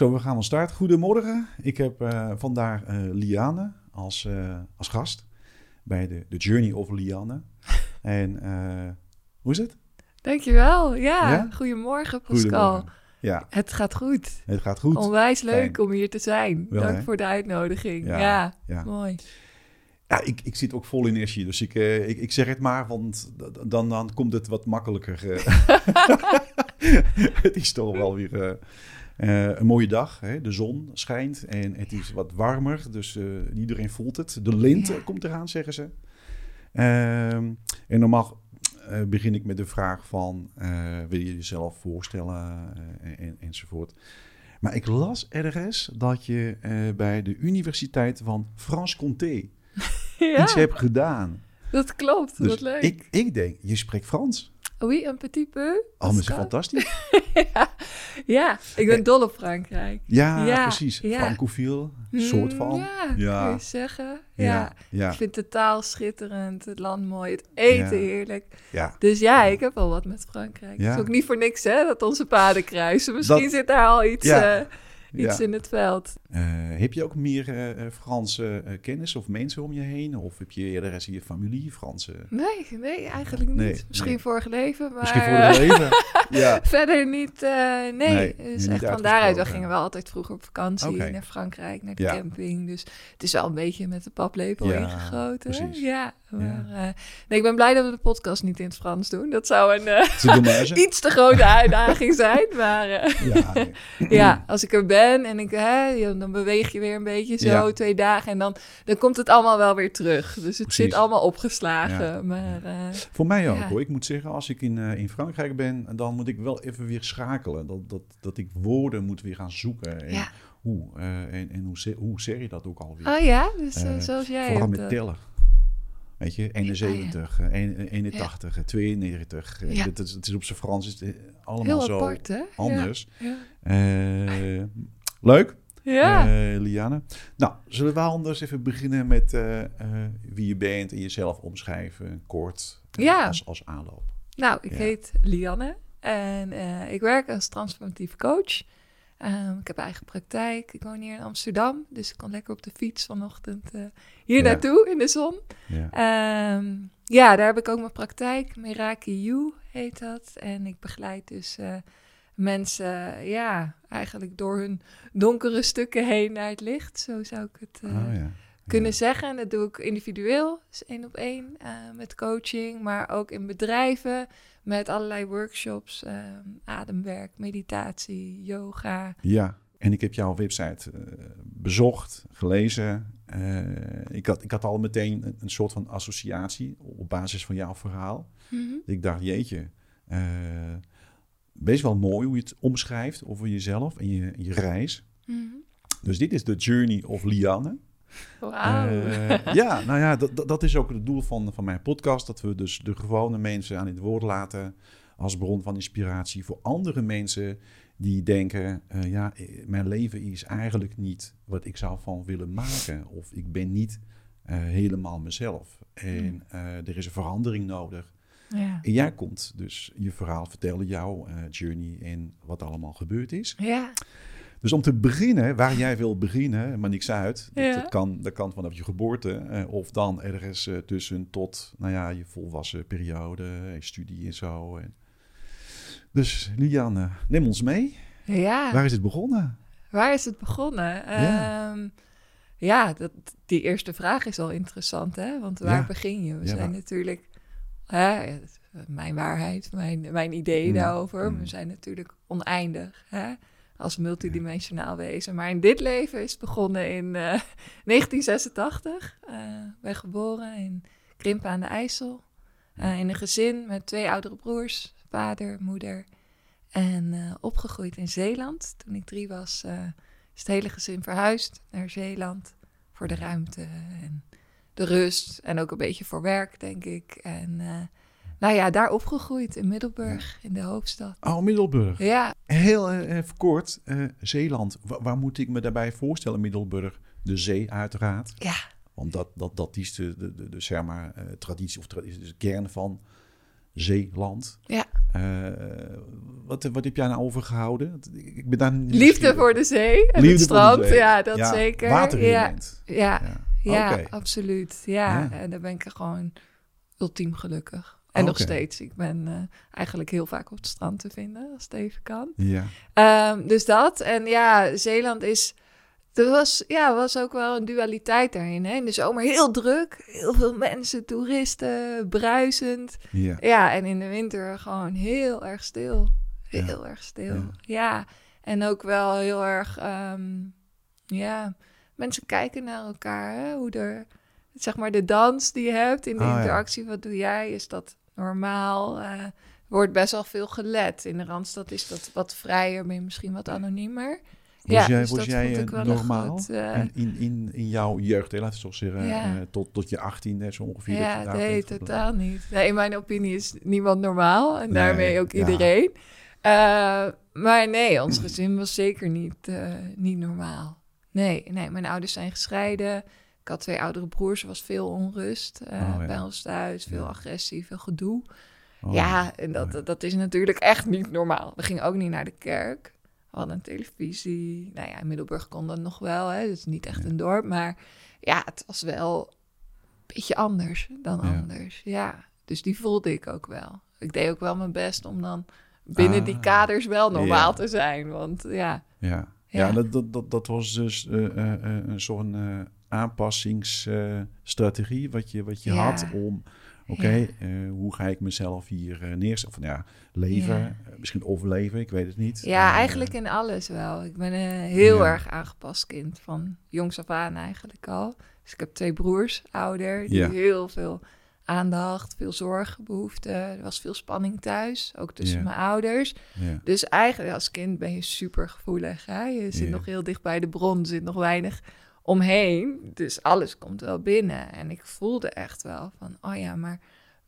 Zo, we gaan van start. Goedemorgen. Ik heb uh, vandaag uh, Liane als, uh, als gast bij de, de Journey of Liane. en hoe is het? Dankjewel. Ja, ja? goedemorgen Pascal. Goedemorgen. Ja. Het gaat goed. Het gaat goed. Onwijs leuk om hier te zijn. Dank voor de uitnodiging. Ja, ja, mooi. Ja, ik, ik zit ook vol energie, dus ik, ik, ik zeg het maar, want dan, dan komt het wat makkelijker. het is toch wel weer uh, een mooie dag. Hè? De zon schijnt en het is wat warmer, dus uh, iedereen voelt het. De lente ja. komt eraan, zeggen ze. Ehm, en normaal uh, begin ik met de vraag van, wil je jezelf voorstellen en, enzovoort. Maar ik las ergens dat je bij de Universiteit van Frans-Comté ja. iets hebt gedaan. Dat klopt, dus wat leuk. Ik, ik denk, je spreekt Frans. Oui, un petit peu. Oh, maar is fantastisch. ja. ja, ik ben dol op Frankrijk. Ja, ja precies. Ja. Francofiel, soort van. Ja, ja. kun je zeggen. Ja. ja. Ik vind de taal schitterend, het land mooi, het eten heerlijk. Ja. Dus ja, ik heb wel wat met Frankrijk. Het is ook niet voor niks hè, dat onze paden kruisen. Misschien zit daar al iets... Uh, iets in het veld. Uh, heb je ook meer uh, Franse uh, kennis of mensen om je heen? Of heb je eerder eens in je familie Franse? Nee, nee eigenlijk niet. Nee, Misschien nee. vorige leven, maar... Misschien vorige leven, ja. Verder niet, nee. nee. Dus echt van daaruit, we gingen wel altijd vroeger op vakantie okay. naar Frankrijk, naar de ja. camping. Dus het is wel een beetje met de paplepel ja, ingegoten. Precies. Ja, maar, nee, ik ben blij dat we de podcast niet in het Frans doen. Dat zou een iets te grote uitdaging zijn. Maar ja, ja, als ik er ben en ik, hè, dan beweeg je weer een beetje zo twee dagen en dan, dan komt het allemaal wel weer terug. Dus het zit allemaal opgeslagen. Maar, uh, Voor mij ook hoor. Ik moet zeggen, als ik in, uh, in Frankrijk ben, dan moet ik wel even weer schakelen. Dat, dat, dat ik woorden moet weer gaan zoeken. En hoe, uh, en, en hoe, hoe zeg je dat ook alweer? Oh ja, dus zoals jij Vooral met tellen. Weet je, 71, ah, ja. 81, ja. 92. Ja. Het, is, het is op zijn Frans is het allemaal Heel zo apart, hè? anders. Ja. Uh, leuk. Ja. Uh, Liane. Nou, zullen we anders even beginnen met uh, wie je bent en jezelf omschrijven, kort, ja. als, als aanloop? Nou, ik heet Lianne en ik werk als transformatief coach. Um, ik heb eigen praktijk. Ik woon hier in Amsterdam, dus ik kan lekker op de fiets vanochtend hier ja. naartoe in de zon. Ja. Um, ja, daar heb ik ook mijn praktijk. Meraki You heet dat. En ik begeleid dus mensen, ja, eigenlijk door hun donkere stukken heen naar het licht. Zo zou ik het uh, oh, ja. Kunnen zeggen. En dat doe ik individueel, dus één op één, uh, met coaching, maar ook in bedrijven met allerlei workshops, uh, ademwerk, meditatie, yoga. Ja, en ik heb jouw website bezocht, gelezen. ik, had, ik had al meteen een, een, soort van associatie op basis van jouw verhaal. Mm -hmm. Ik dacht, jeetje, best wel mooi hoe je het omschrijft over jezelf en je, je reis. Mm -hmm. Dus dit is de Journey of Lianne. Wauw. Uh, ja, nou ja, dat, dat is ook het doel van, van mijn podcast. Dat we dus de gewone mensen aan het woord laten als bron van inspiratie voor andere mensen die denken, uh, ja, eh, mijn leven is eigenlijk niet wat ik zou van willen maken. Of ik ben niet uh, helemaal mezelf. En er is een verandering nodig. Ja. En jij komt dus je verhaal vertellen, jouw journey en wat allemaal gebeurd is. Ja. Dus om te beginnen, waar jij wil beginnen, maar niks uit. Ja. Dat, kan, dat kan vanaf je geboorte uh, of dan ergens uh, tussen tot nou ja, je volwassen periode, studie en zo. En... Dus Lianne, neem ons mee. Ja. Waar is het begonnen? Waar is het begonnen? Ja, um, ja dat, die eerste vraag is al interessant, hè? Want waar begin je? We zijn natuurlijk Hè? Mijn waarheid, mijn, mijn ideeën daarover. We zijn natuurlijk oneindig hè? Als multidimensionaal wezen. Maar in dit leven is begonnen in uh, 1986. Uh, ben geboren in Krimpen aan de IJssel. Uh, in een gezin met twee oudere broers, vader, moeder. En opgegroeid in Zeeland. Toen ik drie was, is het hele gezin verhuisd naar Zeeland. Voor de ruimte en de rust en ook een beetje voor werk, denk ik. En nou ja, daar opgegroeid in Middelburg, in de hoofdstad. Oh, Middelburg. Ja. Heel uh, even kort, uh, Zeeland. Waar, waar, moet ik me daarbij voorstellen? Middelburg, de zee uiteraard. Ja. Want dat, dat, dat is de, de, de, de zeg maar, traditie of traditie, de kern van Zeeland. Ja. wat, wat heb jij nou overgehouden? Ik ben daar Liefde voor de zee en Liefde het strand. Ja, dat zeker. Waterelement. Ja, ja, ja, absoluut. Ja. en daar ben ik gewoon ultiem gelukkig. En nog steeds. Ik ben uh, eigenlijk heel vaak op het strand te vinden, als het even kan. Ja. Um, dus dat. En ja, Zeeland is... Er was, ja, was ook wel een dualiteit daarin. Hè? In de zomer heel druk. Heel veel mensen, toeristen, bruisend. Ja. ja, en in de winter gewoon heel erg stil. Heel erg stil. Ja. En ook wel heel erg... Um, ja, mensen kijken naar elkaar. Hè? Hoe er... Zeg maar de dans die je hebt in de oh, interactie. Wat doe jij? Is dat normaal. Uh, wordt best wel veel gelet. In de Randstad is dat wat vrijer, ben je misschien wat anoniemer. Was ja, jij, dus was jij normaal goed, uh, in, in, in jouw jeugd, laten we zo zeggen, ja. uh, tot, tot je 18 zo ongeveer? Ja, nee, totaal niet. Nee, in mijn opinie is niemand normaal en daarmee ook iedereen. Uh, maar nee, ons gezin was zeker niet, niet normaal. Nee, nee, mijn ouders zijn gescheiden. Ik had twee oudere broers, er was veel onrust uh, oh, bij ons thuis, veel agressie, veel gedoe. Oh, ja, en dat, dat is natuurlijk echt niet normaal. We gingen ook niet naar de kerk. We hadden een televisie. Nou ja, in Middelburg kon dat nog wel. Hè. Het is niet echt een dorp. Maar ja, het was wel een beetje anders dan anders. Ja, dus die voelde ik ook wel. Ik deed ook wel mijn best om dan binnen die ah. kaders wel normaal te zijn. Want ja. Ja, ja. dat, dat, dat, dat was dus uh, uh, een soort aanpassingsstrategie wat je, wat je had om... Oké, eh, hoe ga ik mezelf hier uh, neerzetten? Of ja, leven, ja. Uh, misschien overleven, ik weet het niet. Ja, eigenlijk in alles wel. Ik ben een heel erg aangepast kind van jongs af aan eigenlijk al. Dus ik heb twee broers, ouder, die heel veel aandacht, veel zorg behoefte. Er was veel spanning thuis, ook tussen mijn ouders. Dus eigenlijk als kind ben je super gevoelig. Hè? Je zit nog heel dicht bij de bron, zit nog weinig omheen. Dus alles komt wel binnen. En ik voelde echt wel van, oh ja, maar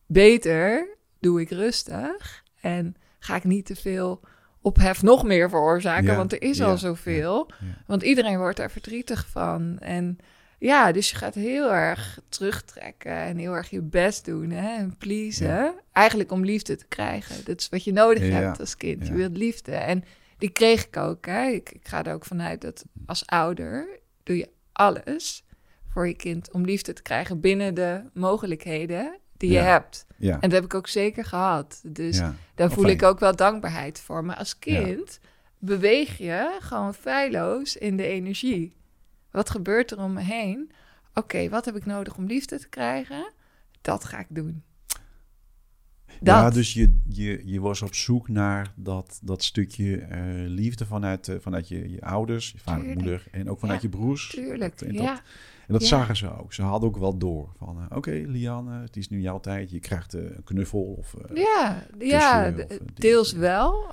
beter doe ik rustig. En ga ik niet te veel ophef nog meer veroorzaken, want er is al zoveel. Want iedereen wordt er verdrietig van. En ja, dus je gaat heel erg terugtrekken en heel erg je best doen hè, en pleasen. Eigenlijk om liefde te krijgen. Dat is wat je nodig hebt als kind. Je wilt liefde. En die kreeg ik ook. Hè. Ik, ik ga er ook vanuit dat als ouder doe je alles voor je kind om liefde te krijgen binnen de mogelijkheden die je hebt. Ja. En dat heb ik ook zeker gehad. Dus daar voel ik ook wel dankbaarheid voor. Maar als kind beweeg je gewoon feilloos in de energie. Wat gebeurt er om me heen? Oké, wat heb ik nodig om liefde te krijgen? Dat ga ik doen. Ja, dus je, je, je was op zoek naar dat, dat stukje uh, liefde vanuit, uh, vanuit je, je ouders, je vader moeder en ook vanuit je broers. Tuurlijk, en dat, En dat zagen ze ook. Ze hadden ook wel door van, uh, oké okay, Lianne, het is nu jouw tijd, je krijgt een knuffel of Ja, ja of, deels wel,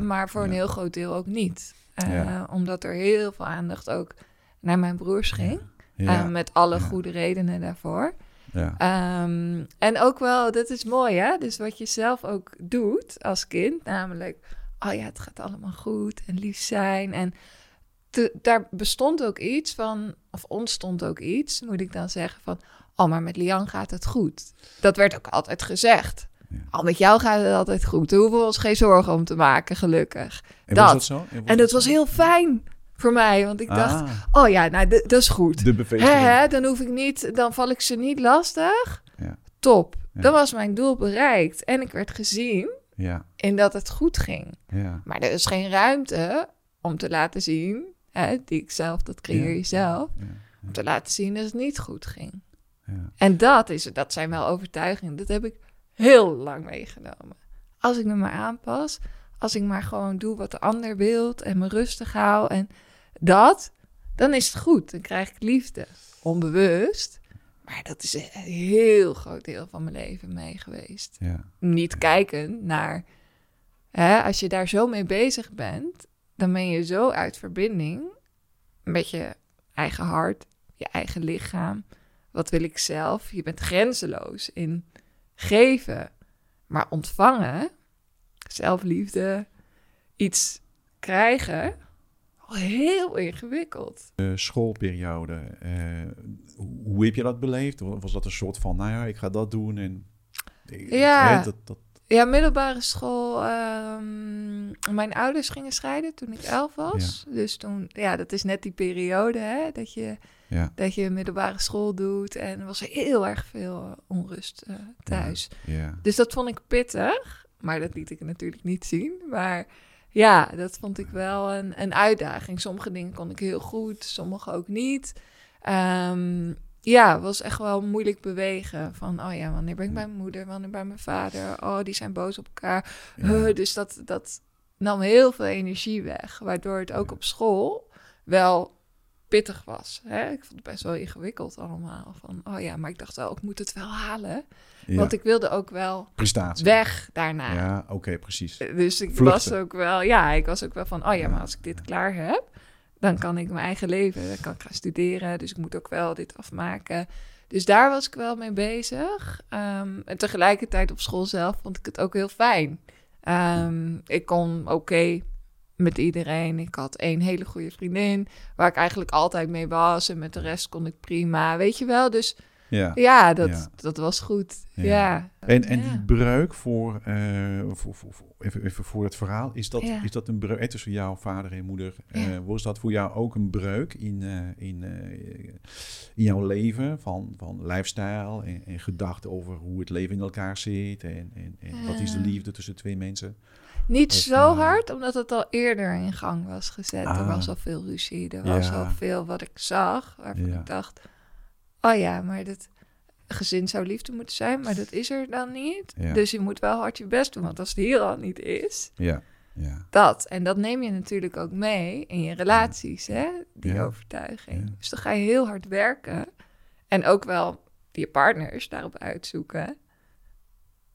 maar voor een heel groot deel ook niet. Omdat er heel veel aandacht ook naar mijn broers ging. met alle goede redenen daarvoor. Ja. Um, en ook wel, dat is mooi hè, dus wat je zelf ook doet als kind, namelijk, oh ja, het gaat allemaal goed en lief zijn. En te, daar bestond ook iets van, of ontstond ook iets, moet ik dan zeggen, van, oh, maar met Lian gaat het goed. Dat werd ook altijd gezegd. Ja. Al met jou gaat het altijd goed. Daar hoeven we ons geen zorgen om te maken, gelukkig. En dat. was dat zo? En, dat was heel fijn voor mij. Want ik dacht, ah. oh ja, nou, dat is goed. De bevestiging. dan hoef ik niet, dan val ik ze niet lastig. Ja. Top. Dan was mijn doel bereikt. En ik werd gezien ja. in dat het goed ging. Ja. Maar er is geen ruimte om te laten zien, hè, die ik zelf, dat creëer je zelf, om te laten zien dat het niet goed ging. En dat, is, dat zijn wel overtuigingen. Dat heb ik heel lang meegenomen. Als ik me maar aanpas, als ik maar gewoon doe wat de ander wil en me rustig hou en dat, dan is het goed. Dan krijg ik liefde. Onbewust. Maar dat is een heel groot deel van mijn leven mee geweest. Ja. Niet kijken naar. Hè, als je daar zo mee bezig bent, dan ben je zo uit verbinding met je eigen hart, je eigen lichaam. Wat wil ik zelf? Je bent grenzeloos in geven. Maar ontvangen, zelfliefde, iets krijgen, heel ingewikkeld. De schoolperiode, uh, hoe heb je dat beleefd? Was dat een soort van, nou ja, ik ga dat doen en... Ja, dat, dat... ja middelbare school school... ehm, mijn ouders gingen scheiden toen ik elf was. Dus toen, ja, dat is net die periode, hè, dat je, Ja. dat je middelbare school doet. En er was heel erg veel eh, onrust eh, thuis. Ja. Dus dat vond ik pittig, maar dat liet ik natuurlijk niet zien. Maar ja, dat vond ik wel een, een uitdaging. Sommige dingen kon ik heel goed, sommige ook niet. Ehm, ja, het was echt wel moeilijk bewegen. Van, oh ja, wanneer ben ik bij mijn moeder, wanneer bij mijn vader? Oh, die zijn boos op elkaar. Ja. Dus dat, dat nam heel veel energie weg. Waardoor het ook op school wel pittig was. Hè? Ik vond het best wel ingewikkeld allemaal. Van, oh ja, maar ik dacht wel, ik moet het wel halen. Ja. Want ik wilde ook wel Prestatie. weg daarna. Ja, oké, precies. Dus ik Vluchten. was ook wel, ja, ik was ook wel van, oh ja, Ja. maar als ik dit klaar heb, dan kan ik mijn eigen leven, dan kan ik gaan studeren. Dus ik moet ook wel dit afmaken. Dus daar was ik wel mee bezig. Ehm, en tegelijkertijd op school zelf vond ik het ook heel fijn. Ehm, ik kon oké met iedereen. Ik had één hele goede vriendin, waar ik eigenlijk altijd mee was. En met de rest kon ik prima, weet je wel. Dus Ja. ja, dat, Ja. dat was goed. Ja. Ja. En, en die breuk voor, eh, voor, voor, voor- even, even voor het verhaal, is dat, is dat een breuk tussen jouw vader en moeder? eh, was dat voor jou ook een breuk in, eh, in, in jouw leven van, van lifestyle en, en gedachten over hoe het leven in elkaar zit en, en, en wat is de liefde tussen twee mensen? Niet zo eh, hard, omdat het al eerder in gang was gezet. Er Ah. was al veel ruzie. Er was Ja. al veel wat ik zag, waarvan Ja. ik dacht... Oh ja, maar dat gezin zou liefde moeten zijn, maar dat is er dan niet. Ja. Dus je moet wel hard je best doen, want als het hier al niet is, Ja, ja, dat. En dat neem je natuurlijk ook mee in je relaties, hè? Die Ja. overtuiging. Ja. Dus dan ga je heel hard werken. En ook wel je partners daarop uitzoeken.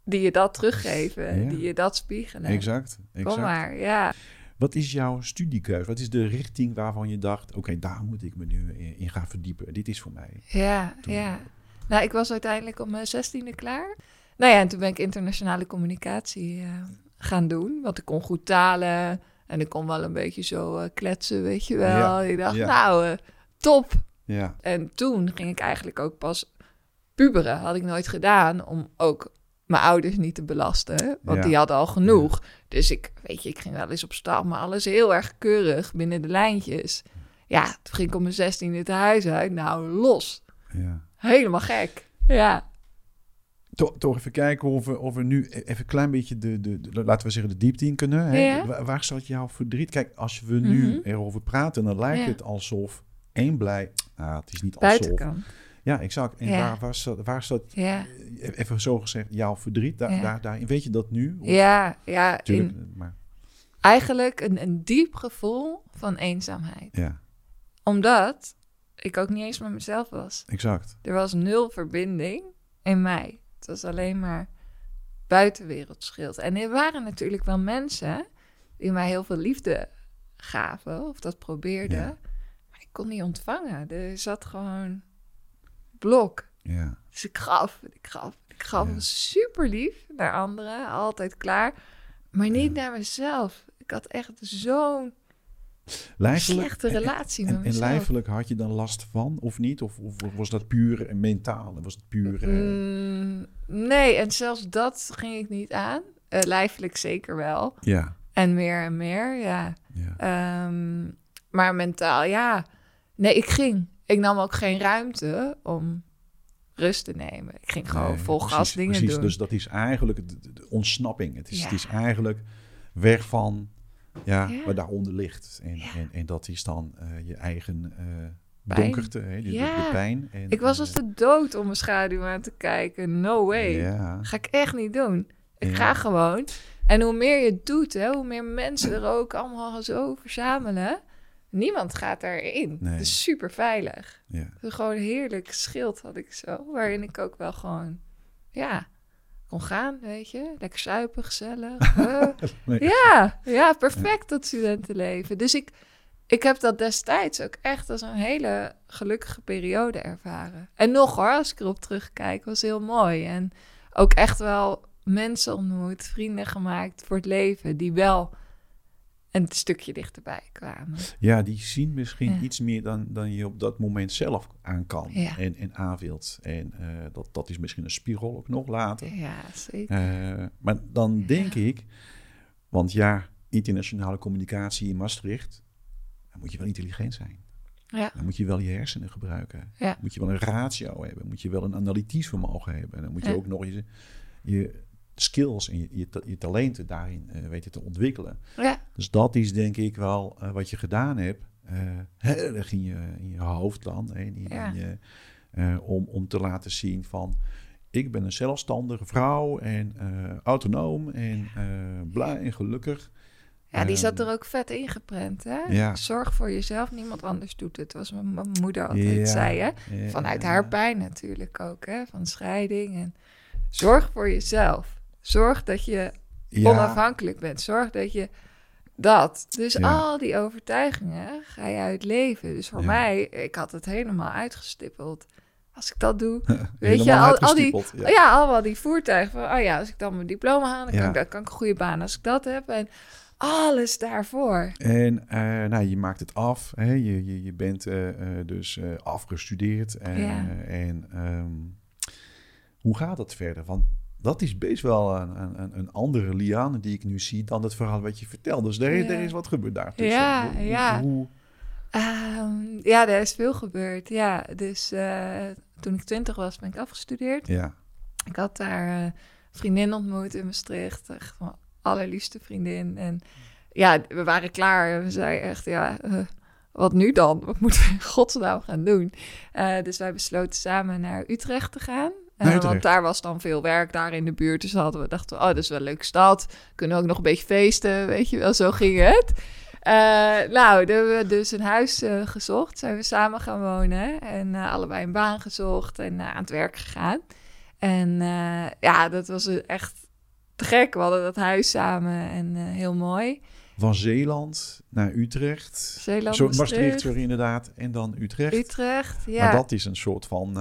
Die je dat teruggeven, Ja. die je dat spiegelen. exact. exact. Kom maar, ja. Wat is jouw studiekeuze? Wat is de richting waarvan je dacht, oké, daar moet ik me nu in, gaan verdiepen. Dit is voor mij. Ja, Toen- ja. Nou, ik was uiteindelijk op mijn zestiende klaar. Nou ja, en toen ben ik internationale communicatie eh, gaan doen. Want ik kon goed talen en ik kon wel een beetje zo eh, kletsen, weet je wel. Ja, Ik dacht, ja. nou, eh, top. Ja, En toen ging ik eigenlijk ook pas puberen. Had ik nooit gedaan om ook mijn ouders niet te belasten. Want Ja. die hadden al genoeg. Dus ik, weet je, ik ging wel eens op stap, maar alles heel erg keurig binnen de lijntjes. Ja, toen ging ik op mijn zestiende het huis uit. Nou, los. ja. Helemaal gek. Ja. Toch, toch even kijken of we, of we nu e- even een klein beetje de, de, de- laten we zeggen, de diepte in kunnen. Hè? Waar, waar zat jouw verdriet? Kijk, als we nu Mhm. erover praten, dan lijkt het alsof één blij. Nou, het is niet alsof. Buitenkant. Ja, exact. En Ja. waar, waar, zat, waar Ja. eh, even zo gezegd, jouw verdriet? Daar, Ja. daar, daarin, weet je dat nu? Of- Ja, ja. Tuurlijk, In, maar eigenlijk een, een diep gevoel van eenzaamheid. ja, Omdat ik ook niet eens met mezelf was. exact. Er was nul verbinding in mij. Het was alleen maar buitenwereldschild. En er waren natuurlijk wel mensen die mij heel veel liefde gaven, of dat probeerden. Ja. Maar ik kon niet ontvangen. Er zat gewoon blok. Ja, Dus ik gaf, ik gaf, ik gaf. Ja. Super lief naar anderen, altijd klaar. Maar niet naar mezelf. Ik had echt zo'n slechte relatie En, met en mezelf. lijfelijk had je dan last van, of niet? Of, of was dat puur mentaal? Was het puur... eh, Mm, nee, en zelfs dat ging ik niet aan. Eh, lijfelijk zeker wel. ja, En meer en meer, ja. ja. Ehm, maar mentaal, ja. Nee, ik ging. Ik nam ook geen ruimte om rust te nemen. Ik ging gewoon Nee, vol precies, gas dingen precies. doen. Dus dat is eigenlijk de, ontsnapping. Het is, Ja. het is eigenlijk weg van ja, Ja. wat daaronder ligt. En, Ja. en, en dat is dan eh, je eigen Pijn. donkerte, hè, de, de- de, Ja. pijn. En, ik was eh, als de dood om mijn schaduw aan te kijken. No way. Ga ik echt niet doen. Ik ga gewoon. En hoe meer je het doet, hè, hoe meer mensen er ook allemaal zo verzamelen. Niemand gaat daarin. Nee. Het is super veilig. ja. Gewoon een heerlijk schild had ik zo. Waarin ik ook wel gewoon, ja, kon gaan, weet je. Lekker suipen, gezellig. Ja, ja, perfect dat studentenleven. Dus ik, ik heb dat destijds ook echt als een hele gelukkige periode ervaren. En nog hoor, als ik erop terugkijk, was heel mooi. En ook echt wel mensen ontmoet, vrienden gemaakt voor het leven, die wel een stukje dichterbij kwamen. ja, die zien misschien Ja. iets meer dan, dan je op dat moment zelf aan kan Ja. en, en. En eh, dat, dat is misschien een spiegel ook nog later. Ja, zeker. Eh, maar dan denk ik, Want ja, internationale communicatie in Maastricht, dan moet je wel intelligent zijn. Ja. Dan moet je wel je hersenen gebruiken. Ja. Dan moet je wel een ratio hebben. Moet je wel een analytisch vermogen hebben. En dan moet je ook nog je, je skills en je, je, ta- je talenten daarin eh, weten te ontwikkelen. Ja, Dus dat is denk ik wel eh, wat je gedaan hebt. eh, heel erg in je, in je hoofd dan. In, Ja. in je, eh, om, om te laten zien van... Ik ben een zelfstandige vrouw en eh, autonoom en eh, blij en gelukkig. ja die zat Ehm, er ook vet ingeprent, hè? Ja. Zorg voor jezelf, niemand anders doet het. Was mijn, mijn moeder altijd Ja. zei, hè? Vanuit ja, haar pijn natuurlijk ook, hè? Van scheiding. En zorg voor jezelf. Zorg dat je ja, onafhankelijk bent. Zorg dat je dat. Dus Ja. al die overtuigingen ga je uitleven. Dus voor Ja. mij, ik had het helemaal uitgestippeld. Als ik dat doe, weet je, al, al die, ja. ja. allemaal die voertuigen. Van, oh ja, als ik dan mijn diploma haal, dan, kan, ik, dan kan ik een goede baan. Als ik dat heb en alles daarvoor. En eh, nou, je maakt het af. Hè? Je, je, je bent eh, eh, dus afgestudeerd. En, en ehm, hoe gaat dat verder? Want dat is best wel een, een, een andere Liane die ik nu zie dan het verhaal wat je vertelt. Dus er, is- Ja. er is wat gebeurd daar. Ja, Hoe- ja. Hoe, Ehm, ja, er is veel gebeurd. Ja, dus eh, toen ik twintig was, ben ik afgestudeerd. ja, Ik had daar eh, een vriendin ontmoet in Maastricht. Echt mijn allerliefste vriendin. En ja, we waren klaar. We zeiden echt, ja, eh, wat nu dan? Wat moeten we in godsnaam gaan doen? Eh, dus wij besloten samen naar Utrecht te gaan. Eh, want daar was dan veel werk, daar in de buurt. Dus hadden we dachten, we, oh, dat is wel een leuke stad. Kunnen we ook nog een beetje feesten, weet je wel. Zo ging het. Eh, nou, daar hebben we dus een huis eh, gezocht. Zijn we samen gaan wonen. En allebei een baan gezocht en aan het werk gegaan. En ja, dat was echt te gek. We hadden dat huis samen en heel mooi. van Zeeland naar Utrecht. Zeeland, Zo, Maastricht, Maastricht, sorry, inderdaad. En dan Utrecht. Utrecht. Ja, Maar dat is een soort van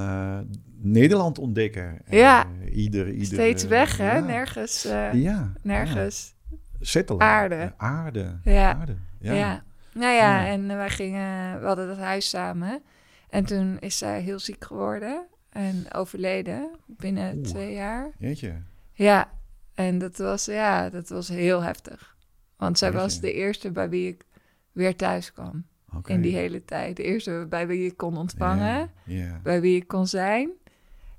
Nederland ontdekken. Ja. Eh, ieder, ieder, steeds eh, weg, hè? ja. Nergens, eh, Ja, nergens. ja. Settelen. Aarde. Aarde. Ja. Aarde. Ja. Ja. Nou ja, Ja. en wij gingen, we hadden dat huis samen. En toen is zij heel ziek geworden en overleden binnen Oeh. twee jaar. Jeetje. Ja, en dat was, ja, dat was heel heftig. Want zij Jeetje. was de eerste bij wie ik weer thuis kwam. Oké. In die hele tijd. De eerste bij wie ik kon ontvangen. Ja. ja. Bij wie ik kon zijn.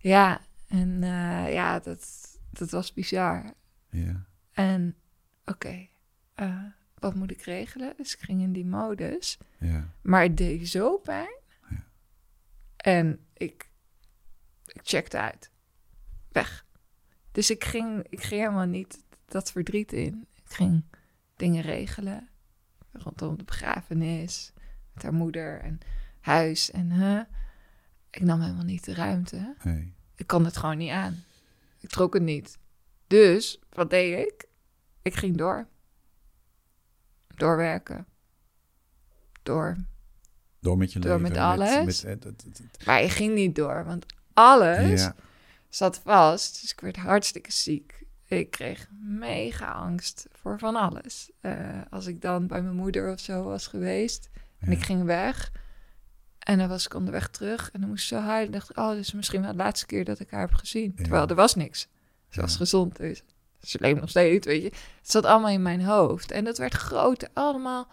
Ja, en eh, ja, dat, dat was bizar. ja. En oké, eh, wat moet ik regelen? Dus ik ging in die modus. ja. Maar het deed zo pijn. Ja. En ik, ik checkte uit. Weg. Dus ik ging, ik ging helemaal niet dat verdriet in. Ik ging dingen regelen. Rondom de begrafenis. Met haar moeder en huis. En huh, ik nam helemaal niet de ruimte. Nee. Ik kon het gewoon niet aan. Ik trok het niet. Dus, wat deed ik? Ik ging door. Doorwerken. Door. Door met je Door leven. met alles. met, dat- Maar ik ging niet door, want alles ja. zat vast. Dus ik werd hartstikke ziek. Ik kreeg mega angst voor van alles. Eh, als ik dan bij mijn moeder of zo was geweest en ik ging weg. En dan was ik onderweg terug en dan moest zo huilen. dacht ik, oh, dit is misschien wel de laatste keer dat ik haar heb gezien. Ja. Terwijl er was niks. Ze was gezond, dus ze leeft nog steeds, weet je. Het zat allemaal in mijn hoofd. En dat werd groot, allemaal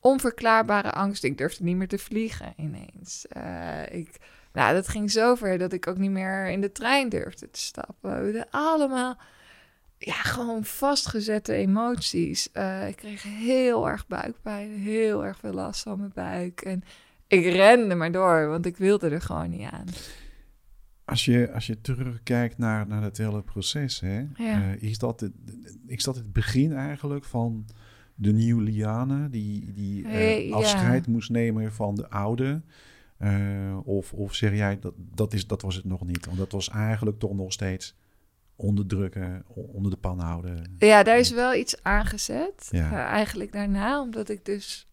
onverklaarbare angst. Ik durfde niet meer te vliegen ineens. Eh, ik, nou, dat ging zo ver dat ik ook niet meer in de trein durfde te stappen. De- Allemaal, ja, gewoon vastgezette emoties. Eh, ik kreeg heel erg buikpijn, heel erg veel last van mijn buik. En ik rende maar door, want ik wilde er gewoon niet aan. Als je, als je terugkijkt naar, naar het hele proces, hè, Ja. eh, is, dat het, is dat het begin eigenlijk van de nieuwe Liane, die, die eh, Hey, ja. afscheid moest nemen van de oude? Eh, of, of zeg jij dat, dat, is, dat was het nog niet? Want dat was eigenlijk toch nog steeds onderdrukken, onder de pan houden. Ja, daar is wel iets aangezet. Ja. eigenlijk daarna, omdat ik dus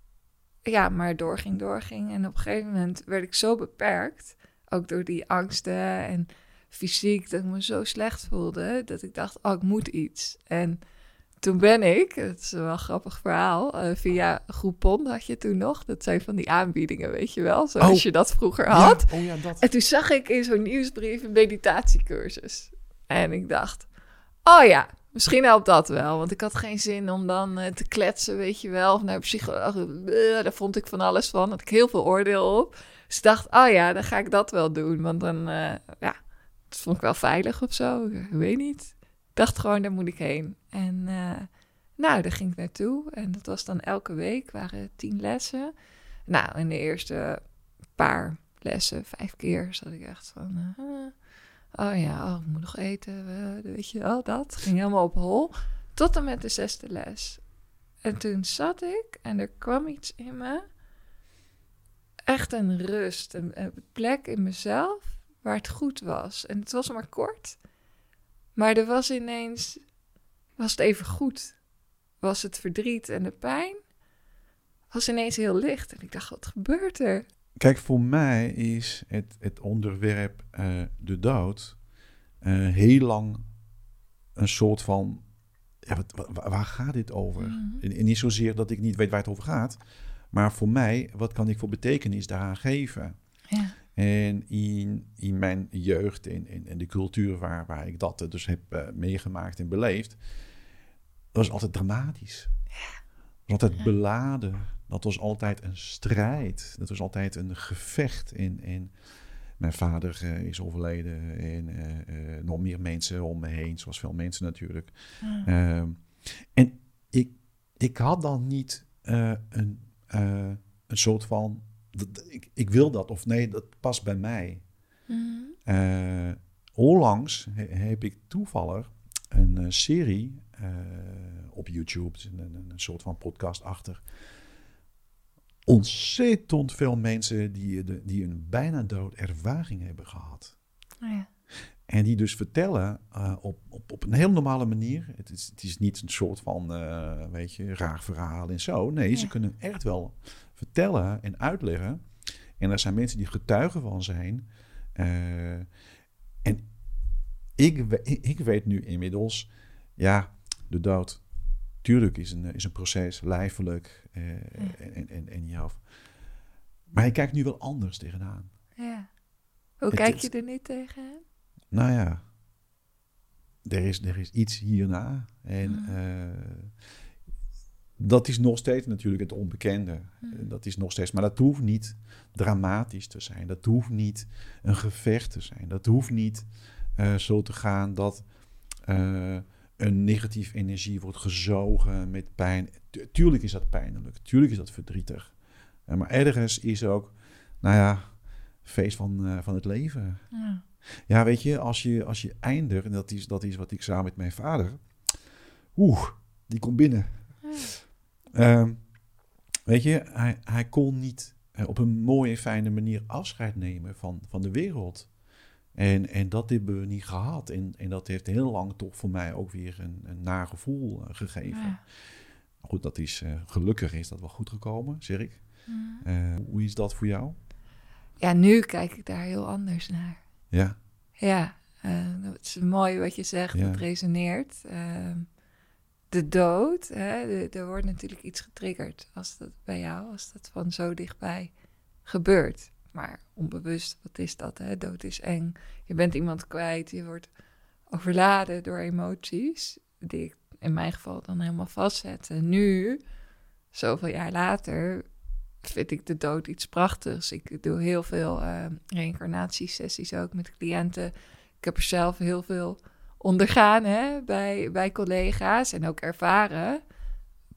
ja, maar doorging, doorging. En op een gegeven moment werd ik zo beperkt, ook door die angsten en fysiek, dat ik me zo slecht voelde, dat ik dacht, oh, ik moet iets. En toen ben ik, het is een wel grappig verhaal, eh, via Groupon had je toen nog, dat zijn van die aanbiedingen, weet je wel, zoals Oh. je dat vroeger had. Ja, oh ja, dat. En toen zag ik in zo'n nieuwsbrief een meditatiecursus. En ik dacht, oh ja, Misschien helpt dat wel, want ik had geen zin om dan uh, te kletsen, weet je wel. Of naar psycholoog, uh, daar vond ik van alles van. Had ik heel veel oordeel op. Dus ik dacht, oh ja, dan ga ik dat wel doen. Want dan, uh, ja, dat vond ik wel veilig of zo. Ik weet niet. Ik dacht gewoon, daar moet ik heen. En nou, daar ging ik naartoe. En dat was dan elke week, waren tien lessen. Nou, in de eerste paar lessen, vijf keer, zat ik echt van... Oh ja, oh, ik moet nog eten, weet je wel, dat. Ging helemaal op hol. Tot en met de zesde les. En toen zat ik en er kwam iets in me. Echt een rust, een, plek in mezelf waar het goed was. En het was maar kort. Maar er was ineens, was het even goed. Was het verdriet en de pijn, was ineens heel licht. En ik dacht, wat gebeurt er? Kijk, voor mij is het, het onderwerp uh, de dood uh, heel lang een soort van. Ja, wat, waar, gaat dit over? Mm en, niet zozeer dat ik niet weet waar het over gaat, maar voor mij, wat kan ik voor betekenis daaraan geven? Ja. En in, in mijn jeugd en in, in, de cultuur waar, waar ik dat dus heb uh, meegemaakt en beleefd, dat was altijd dramatisch. Ja. Dat was altijd beladen. Dat was altijd een strijd. Dat was altijd een gevecht. En, en mijn vader uh, is overleden en uh, uh, nog meer mensen om me heen, zoals veel mensen natuurlijk. Uh, en ik, ik had dan niet een, een soort van, ik, ik wil dat of nee, dat past bij mij. Mm. onlangs heb ik toevallig een serie op YouTube, een, een soort van podcast achter ontzettend veel mensen die, de, die een bijna dood ervaring hebben gehad. Oh ja. En die dus vertellen uh, op, op, op een heel normale manier. Het is, het is niet een soort van, uh, weet je, raar verhaal en zo. Nee, ze kunnen echt wel vertellen en uitleggen. En er zijn mensen die getuigen van zijn. Uh, en ik, ik weet nu inmiddels, ja, de dood Tuurlijk is een, is een proces lijfelijk uh, en, en, en jezelf. Maar je kijkt nu wel anders tegenaan. Ja. Hoe kijk je er niet tegenaan? Nou ja, er is, er is iets hierna. En uh, dat is nog steeds natuurlijk het onbekende. Dat is nog steeds, maar dat hoeft niet dramatisch te zijn. Dat hoeft niet een gevecht te zijn. Dat hoeft niet uh, zo te gaan dat een negatieve energie wordt gezogen met pijn. Tuurlijk is dat pijnlijk, tuurlijk is dat verdrietig. Uh, maar ergens is ook, nou ja, feest van, uh, van het leven. Ja. ja. weet je, als je, als je eindigt, en dat is, dat is wat ik samen met mijn vader, oeh, die komt binnen. Ja. Uh, weet je, hij, hij kon niet uh, op een mooie, fijne manier afscheid nemen van, van de wereld. En, en dat hebben we niet gehad. En, en dat heeft heel lang toch voor mij ook weer een, een naar gevoel eh, gegeven. Goed, dat is uh, gelukkig is dat wel goed gekomen, zeg ik. Uh, hoe is dat voor jou? Ja, nu kijk ik daar heel anders naar. Ja. Ja, het is mooi wat je zegt, ja. het resoneert. Ehm, de dood, hè, er wordt natuurlijk iets getriggerd als dat bij jou, als dat van zo dichtbij gebeurt maar onbewust, wat is dat? Hè? Dood is eng. Je bent iemand kwijt, je wordt overladen door emoties, die ik in mijn geval dan helemaal vastzetten. Nu, zoveel jaar later, vind ik de dood iets prachtigs. Ik doe heel veel uh, reïncarnatiesessies ook met cliënten. Ik heb er zelf heel veel ondergaan hè, bij, bij collega's en ook ervaren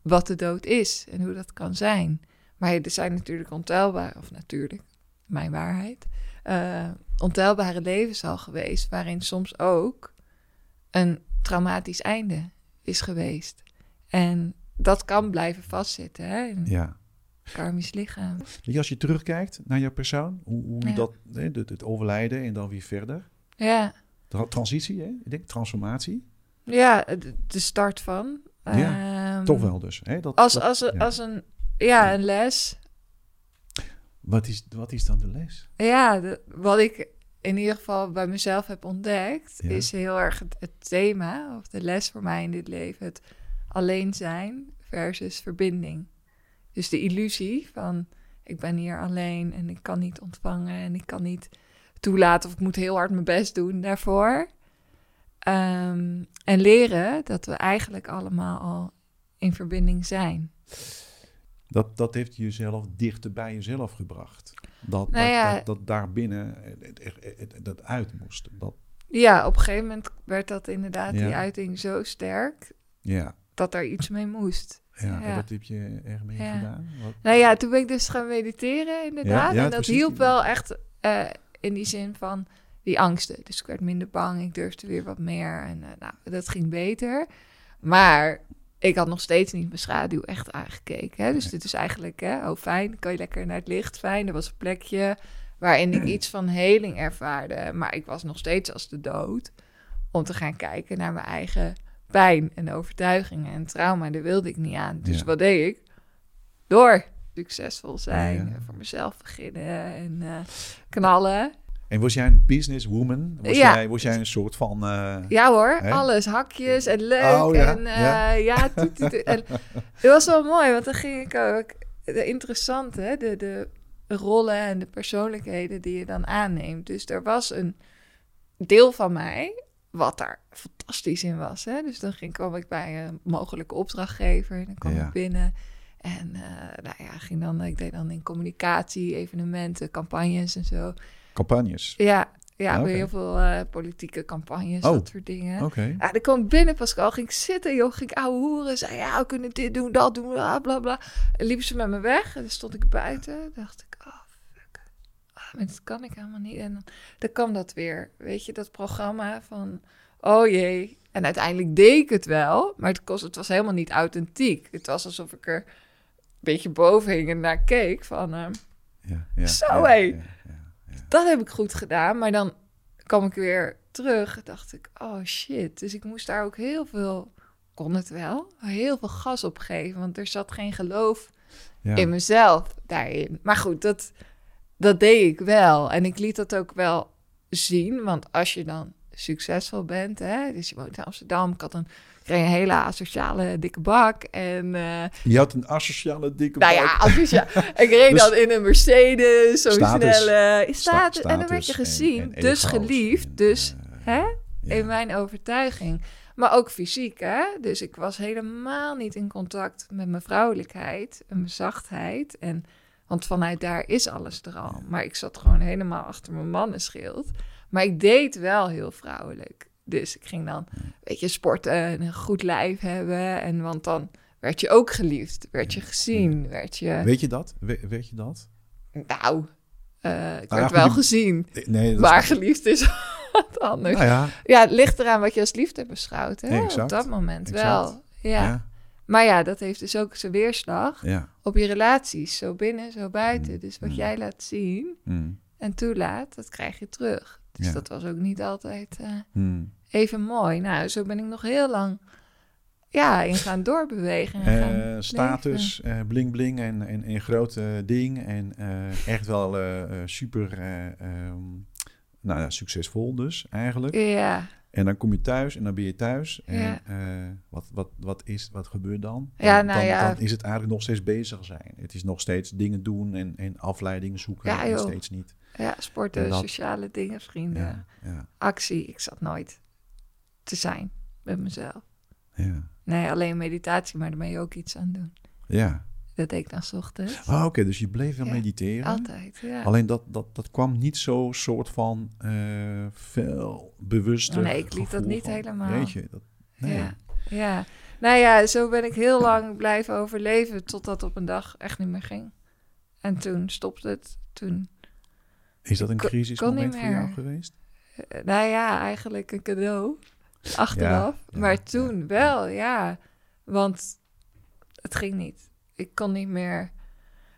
wat de dood is en hoe dat kan zijn. Maar er zijn natuurlijk ontelbare, of natuurlijk, mijn waarheid, uh, ontelbare levens al geweest, waarin soms ook een traumatisch einde is geweest. En dat kan blijven vastzitten. Hè, ja. Karmisch lichaam. Als je terugkijkt naar jouw persoon, hoe, hoe dat, het, het, overlijden en dan weer verder. Ja. transitie, hè? ik denk transformatie. Ja, de, start van. Ja, um, toch wel dus. Hè? Dat, als, als, als een, ja, een les wat is, wat is dan de les? Ja, wat ik in ieder geval bij mezelf heb ontdekt, is heel erg het, thema of de les voor mij in dit leven: het alleen zijn versus verbinding. Dus de illusie van ik ben hier alleen en ik kan niet ontvangen en ik kan niet toelaten of ik moet heel hard mijn best doen daarvoor. Ehm, en leren dat we eigenlijk allemaal al in verbinding zijn. Dat, dat heeft jezelf dichter bij jezelf gebracht. Dat, Nou dat, ja. dat, dat daarbinnen het, het, het- dat uit moest. Dat, Ja, op een gegeven moment werd dat inderdaad, Ja. die uiting zo sterk, ja, dat er iets mee moest. ja, en wat heb je er mee gedaan? Wat, Nou ja, toen ben ik dus gaan mediteren, inderdaad. En dat hielp wel echt eh, in die zin van die angsten. Dus ik werd minder bang, ik durfde weer wat meer. En eh, nou, dat ging beter. Maar ik had nog steeds niet mijn schaduw echt aangekeken. Hè? Dus Nee. dit is eigenlijk, hè, oh fijn, kan je lekker naar het licht. Fijn, er was een plekje waarin ik iets van heling ervaarde. Maar ik was nog steeds als de dood om te gaan kijken naar mijn eigen pijn en overtuigingen en trauma. Daar wilde ik niet aan. Dus Ja. wat deed ik? Door succesvol zijn, Ja. en voor mezelf beginnen en eh, knallen. En was jij een businesswoman? Was, Ja. jij, was jij een soort van... eh, Ja hoor, Hè? alles, hakjes en leuk. Oh, ja, En eh, ja. ja, toet, toet, toet. En het was wel mooi, want dan ging ik ook... De interessante, hè, de, de rollen en de persoonlijkheden die je dan aanneemt. Dus er was een deel van mij wat daar fantastisch in was. Hè? Dus dan ging, kwam ik bij een mogelijke opdrachtgever en dan kwam Ja. ik binnen. En eh, nou ja, ging dan, ik deed dan in communicatie, evenementen, campagnes en zo. Campagnes? Ja, ja, Ah, heel veel eh, politieke campagnes, Oh. dat soort dingen. Oké. Ja, dan kwam ik binnen, Pascal, ging ik zitten, joh, ging ik ouwe hoeren. Zei, ja, we kunnen dit doen, dat doen, bla, bla, bla. En liepen ze met me weg en dan stond ik buiten. dacht ik, oh, fuck. Ah, maar dat kan ik helemaal niet. En dan, dan kwam dat weer, weet je, dat programma van, oh jee. En uiteindelijk deed ik het wel, maar het, kost, het was helemaal niet authentiek. Het was alsof ik er een beetje boven hing en naar keek van... ehm, Ja, ja, Zo, ja, hé. Dat heb ik goed gedaan. Maar dan kwam ik weer terug. Dacht ik, oh shit. Dus ik moest daar ook heel veel, kon het wel, heel veel gas op geven. Want er zat geen geloof Ja. in mezelf daarin. Maar goed, dat, dat deed ik wel. En ik liet dat ook wel zien. Want als je dan succesvol bent, hè, dus je woont in Amsterdam, ik had een, kreeg een hele asociale dikke bak. En eh, Je had een asociale dikke nou ja, buik. asociaal. ik reed Dus- dan in een Mercedes, zo snelle status. En dan werd je gezien, en- en dus geliefd, en, dus eh, hè, ja. in mijn overtuiging. Maar ook fysiek, hè? Dus ik was helemaal niet in contact met mijn vrouwelijkheid en mijn zachtheid. En, want vanuit daar is alles er al. Maar ik zat gewoon helemaal achter mijn mannenschild. Maar ik deed wel heel vrouwelijk. Dus ik ging dan, weet je, sporten en een goed lijf hebben. En want dan werd je ook geliefd, werd je gezien, werd je... Weet je dat? We- weet je dat? Nou, eh, ik Nou, werd wel die- gezien. Nee, dat Maar is... geliefd is wat anders. Nou ja, Ja, het ligt eraan wat je als liefde beschouwt. Hè? Op dat moment Exact. wel. Ja. ja, Maar ja, dat heeft dus ook zijn weerslag op je relaties. Zo binnen, zo buiten. Mm, Dus wat mm. jij laat zien en toelaat, dat krijg je terug. Dus Ja. dat was ook niet altijd eh, hmm. even mooi. Nou, zo ben ik nog heel lang ja, in gaan doorbewegen. En gaan Eh, status, eh, bling bling en, en een groot eh, ding. En echt wel super eh, ehm, nou, ja, succesvol dus eigenlijk. Ja, En dan kom je thuis en dan ben je thuis. En Ja. wat, wat, wat, is, wat gebeurt dan? Ja, dan, nou dan, ja. dan is het eigenlijk nog steeds bezig zijn. Het is nog steeds dingen doen en, en afleidingen zoeken. Ja, en steeds niet. Ja sporten, dat- sociale dingen, vrienden, Ja, ja, actie. Ik zat nooit te zijn met mezelf. ja. Nee, alleen meditatie, maar daar ben je ook iets aan doen. ja. Dat deed ik dan 's ochtends. Ah, Oké, dus je bleef wel Ja, mediteren. Altijd, ja. Alleen dat, dat, dat kwam niet zo soort van eh veel bewuster Nee, ik liet dat niet van, helemaal. Weet je, dat, nee. Ja, ja. Nou ja, zo ben ik heel lang blijven overleven totdat op een dag echt niet meer ging. En toen stopte het. Toen, Is dat een crisismoment voor jou geweest? eh, nou ja, eigenlijk een cadeau. Achteraf. Ja, maar ja, toen wel, ja. Want het ging niet. Ik kon niet meer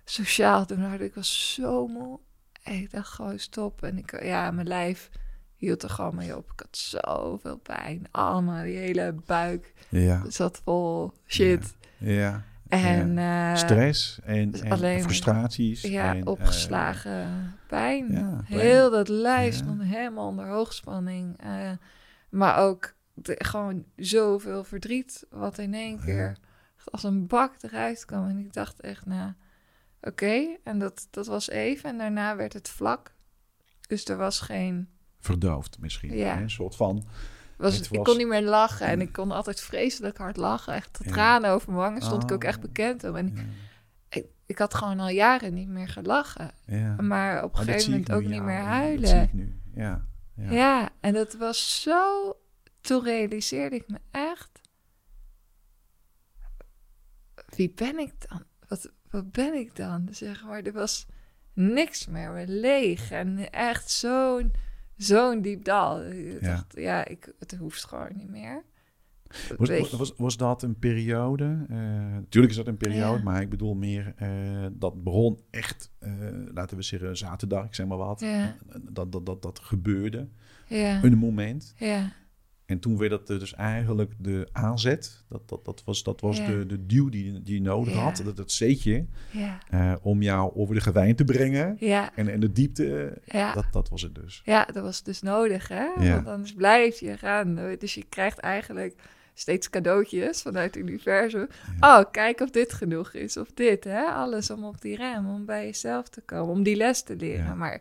sociaal doen. Nou, Ik was zo moe. En ik dacht gewoon stop. En ik, ja, mijn lijf hield er gewoon mee op. Ik had zoveel pijn. Allemaal, die hele buik Ja, zat vol shit. ja. En eh, Stress en, dus en alleen- frustraties. ja, en, opgeslagen pijn. ja. Heel dat lijf Ja. stond helemaal onder hoogspanning. eh, maar ook de- gewoon zoveel verdriet wat in één keer als een bak eruit kwam. En ik dacht echt, nou, oké. En dat, dat was even. En daarna werd het vlak. Dus er was geen... verdoofd misschien. Een soort van Was, Ik kon niet meer lachen en ik kon altijd vreselijk hard lachen. Echt de tranen over mijn wangen stond ik ook echt oh. bekend om. En ik, ik, had gewoon al jaren niet meer gelachen. Maar op een gegeven moment ook niet meer huilen. Dat zie ik nu, ja. Ja. en dat was zo... Toen realiseerde ik me echt... Wie ben ik dan? Wat, wat ben ik dan? Zeg maar, er was niks meer, leeg. En echt zo'n zo'n diep dal. Ik ja. dacht, ja, ik, het hoeft gewoon niet meer. Was, was, was dat een periode? Uh, natuurlijk is dat een periode, maar ik bedoel meer uh, dat begon echt, uh, laten we zeggen, zaterdag, ik zeg maar wat. Ja. Dat, dat, dat, dat gebeurde. Ja. Een moment. Ja. En toen werd dat dus eigenlijk de aanzet. Dat, dat, dat was, dat was de, de duw die, die je nodig had. Dat, dat zeetje. Ja. Uh, om jou over de gewijn te brengen. En, en de diepte. Dat, dat was het dus. Ja, dat was dus nodig. Hè? Want anders blijf je gaan. Dus je krijgt eigenlijk steeds cadeautjes vanuit het universum. Oh, kijk of dit genoeg is. Of dit. Hè? Alles om op die rem. Om bij jezelf te komen. Om die les te leren. Maar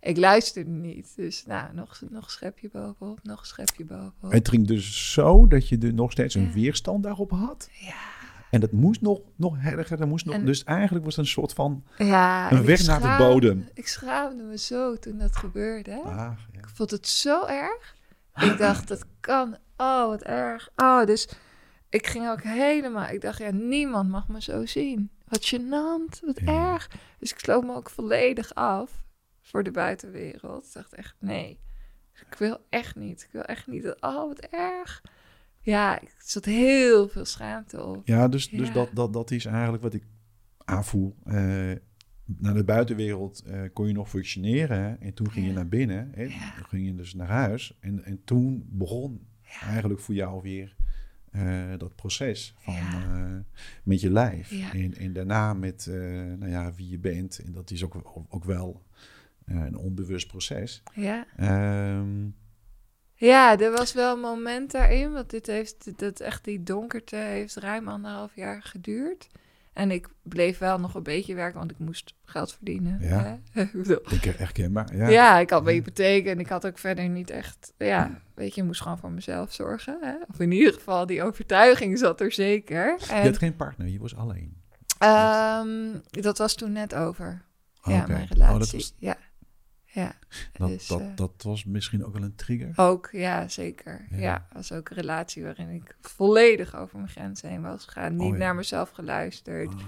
ik luisterde niet. Dus nou, nog, nog een schepje bovenop, nog een schepje bovenop. Het ging dus zo dat je er nog steeds een weerstand daarop had. Ja. En dat moest nog, nog erger. Dat moest nog, dus eigenlijk was het een soort van ja, een weg naar de bodem. Ik schaamde me zo toen dat gebeurde. Ah, ja. Ik vond het zo erg. Ik dacht, dat kan. Oh, wat erg. Oh, dus ik ging ook helemaal... Ik dacht, ja, niemand mag me zo zien. Wat gênant, wat erg. Dus ik sloot me ook volledig af voor de buitenwereld. Ik dacht echt, nee, ik wil echt niet. Ik wil echt niet. Oh, wat erg. Ja, ik zat heel veel schaamte op. Ja, dus, dus Dat, dat, dat is eigenlijk wat ik aanvoel. Uh, naar de buitenwereld uh, kon je nog functioneren. En toen ging je naar binnen. Hè? Toen ging je dus naar huis. En, en toen begon eigenlijk voor jou weer uh, dat proces van met je lijf. En, en daarna met nou ja, wie je bent. En dat is ook, ook wel eh, een onbewust proces. Ja. Um, ja, er was wel een moment daarin, want dit heeft, dat echt die donkerte heeft ruim anderhalf jaar geduurd. En ik bleef wel nog een beetje werken, want ik moest geld verdienen. Ja, ik herkenbaar. Ja. ja, ik had mijn hypotheek en ik had ook verder niet echt... Ja, weet je, ik moest gewoon voor mezelf zorgen. Hè? Of in ieder geval, die overtuiging zat er zeker. En, je had geen partner, je was alleen. Um, dat was toen net over. ja, mijn relatie. Oh, dat was... Ja ja. Dat, dus, dat, uh, dat was misschien ook wel een trigger? Ook, ja, zeker. Ja, was ook een relatie waarin ik volledig over mijn grenzen heen was gegaan. Niet oh, naar mezelf geluisterd. Oh,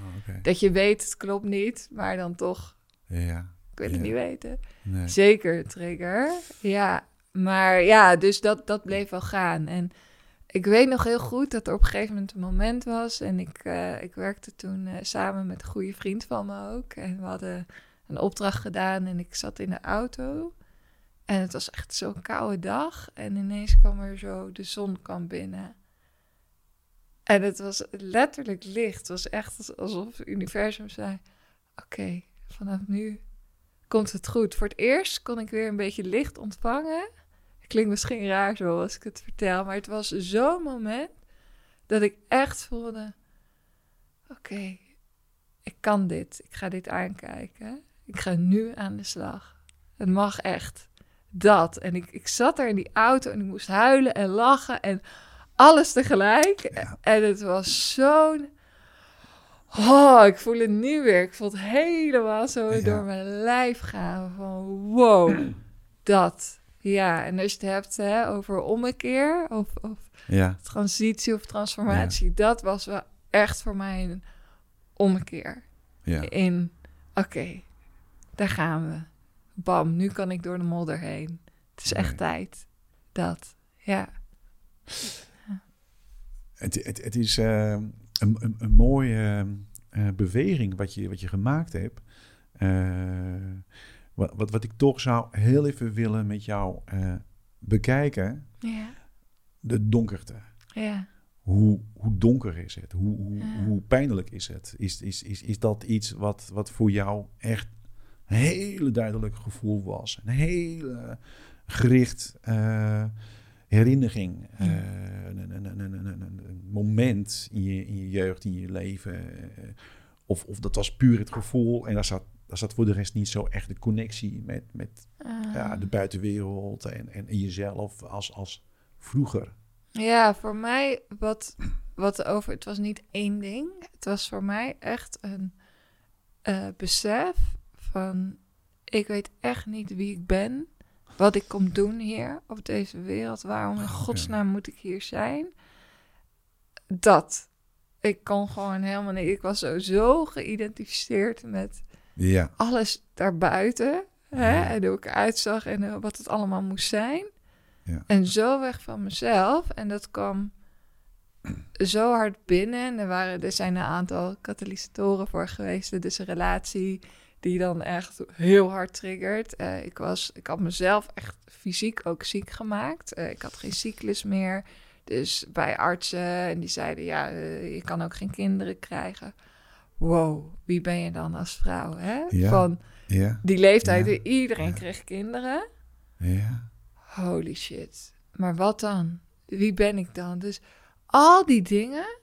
Dat je weet, het klopt niet, maar dan toch... Ja. Ik wil het niet weten. Nee. Zeker trigger. Ja, maar ja, dus dat, dat bleef wel gaan. En ik weet nog heel goed dat er op een gegeven moment een moment was. En ik, uh, ik werkte toen uh, samen met een goede vriend van me ook. En we hadden een opdracht gedaan en ik zat in de auto. En het was echt zo'n koude dag. En ineens kwam er zo, de zon kwam binnen. En het was letterlijk licht. Het was echt alsof het universum zei: Oké, vanaf nu komt het goed. Voor het eerst kon ik weer een beetje licht ontvangen. Klinkt misschien raar zo als ik het vertel, maar het was zo'n moment dat ik echt voelde: Oké, ik kan dit. Ik ga dit aankijken. Ik ga nu aan de slag. Het mag echt. Dat. En ik, ik zat er in die auto en ik moest huilen en lachen en alles tegelijk. En het was zo'n. Oh, ik voel het nu weer. Ik voel het helemaal zo door mijn lijf gaan. Van wow, dat. Ja, en als je het hebt hè, over ommekeer of, of ja. transitie of transformatie, dat was wel echt voor mij een ommekeer. Ja. In, oké, daar gaan we. Bam, nu kan ik door de modder heen. Het is echt tijd. Dat, ja. Het, het, het is uh, een, een, een, mooie uh, beweging wat je, wat je gemaakt hebt. Uh, wat, wat, wat ik toch zou heel even willen met jou bekijken. Ja. De donkerte. Ja. Hoe, hoe donker is het? Hoe, hoe, hoe pijnlijk is het? Is, is, is, is dat iets wat, wat voor jou echt een hele duidelijk gevoel was. Een hele gericht uh, herinnering. Uh, een, een, een, een, moment in je, in je jeugd, in je leven. Uh, of, of dat was puur het gevoel. En daar zat, daar zat voor de rest niet zo echt de connectie met, met ja, de buitenwereld en, en, jezelf als, als vroeger? Ja, voor mij wat, wat over. Het was niet één ding. Het was voor mij echt een uh, besef van. Ik weet echt niet wie ik ben. Wat ik kom doen hier op deze wereld. Waarom in godsnaam moet ik hier zijn? Dat. Ik kon gewoon helemaal niet. Ik was zo, zo geïdentificeerd met ja. alles daarbuiten. Hè? En hoe ik eruit zag en eh, wat het allemaal moest zijn. Ja. En zo weg van mezelf. En dat kwam zo hard binnen. En er, waren, er zijn een aantal katalysatoren voor geweest. Dus een relatie die dan echt heel hard triggert. Uh, ik, was, ik had mezelf echt fysiek ook ziek gemaakt. Uh, ik had geen cyclus meer. Dus bij artsen en die zeiden, ja, uh, je kan ook geen kinderen krijgen. Wow, wie ben je dan als vrouw? Hè? Ja. Van Ja. die leeftijd, Ja. iedereen kreeg kinderen. Ja. Holy shit. Maar wat dan? Wie ben ik dan? Dus al die dingen,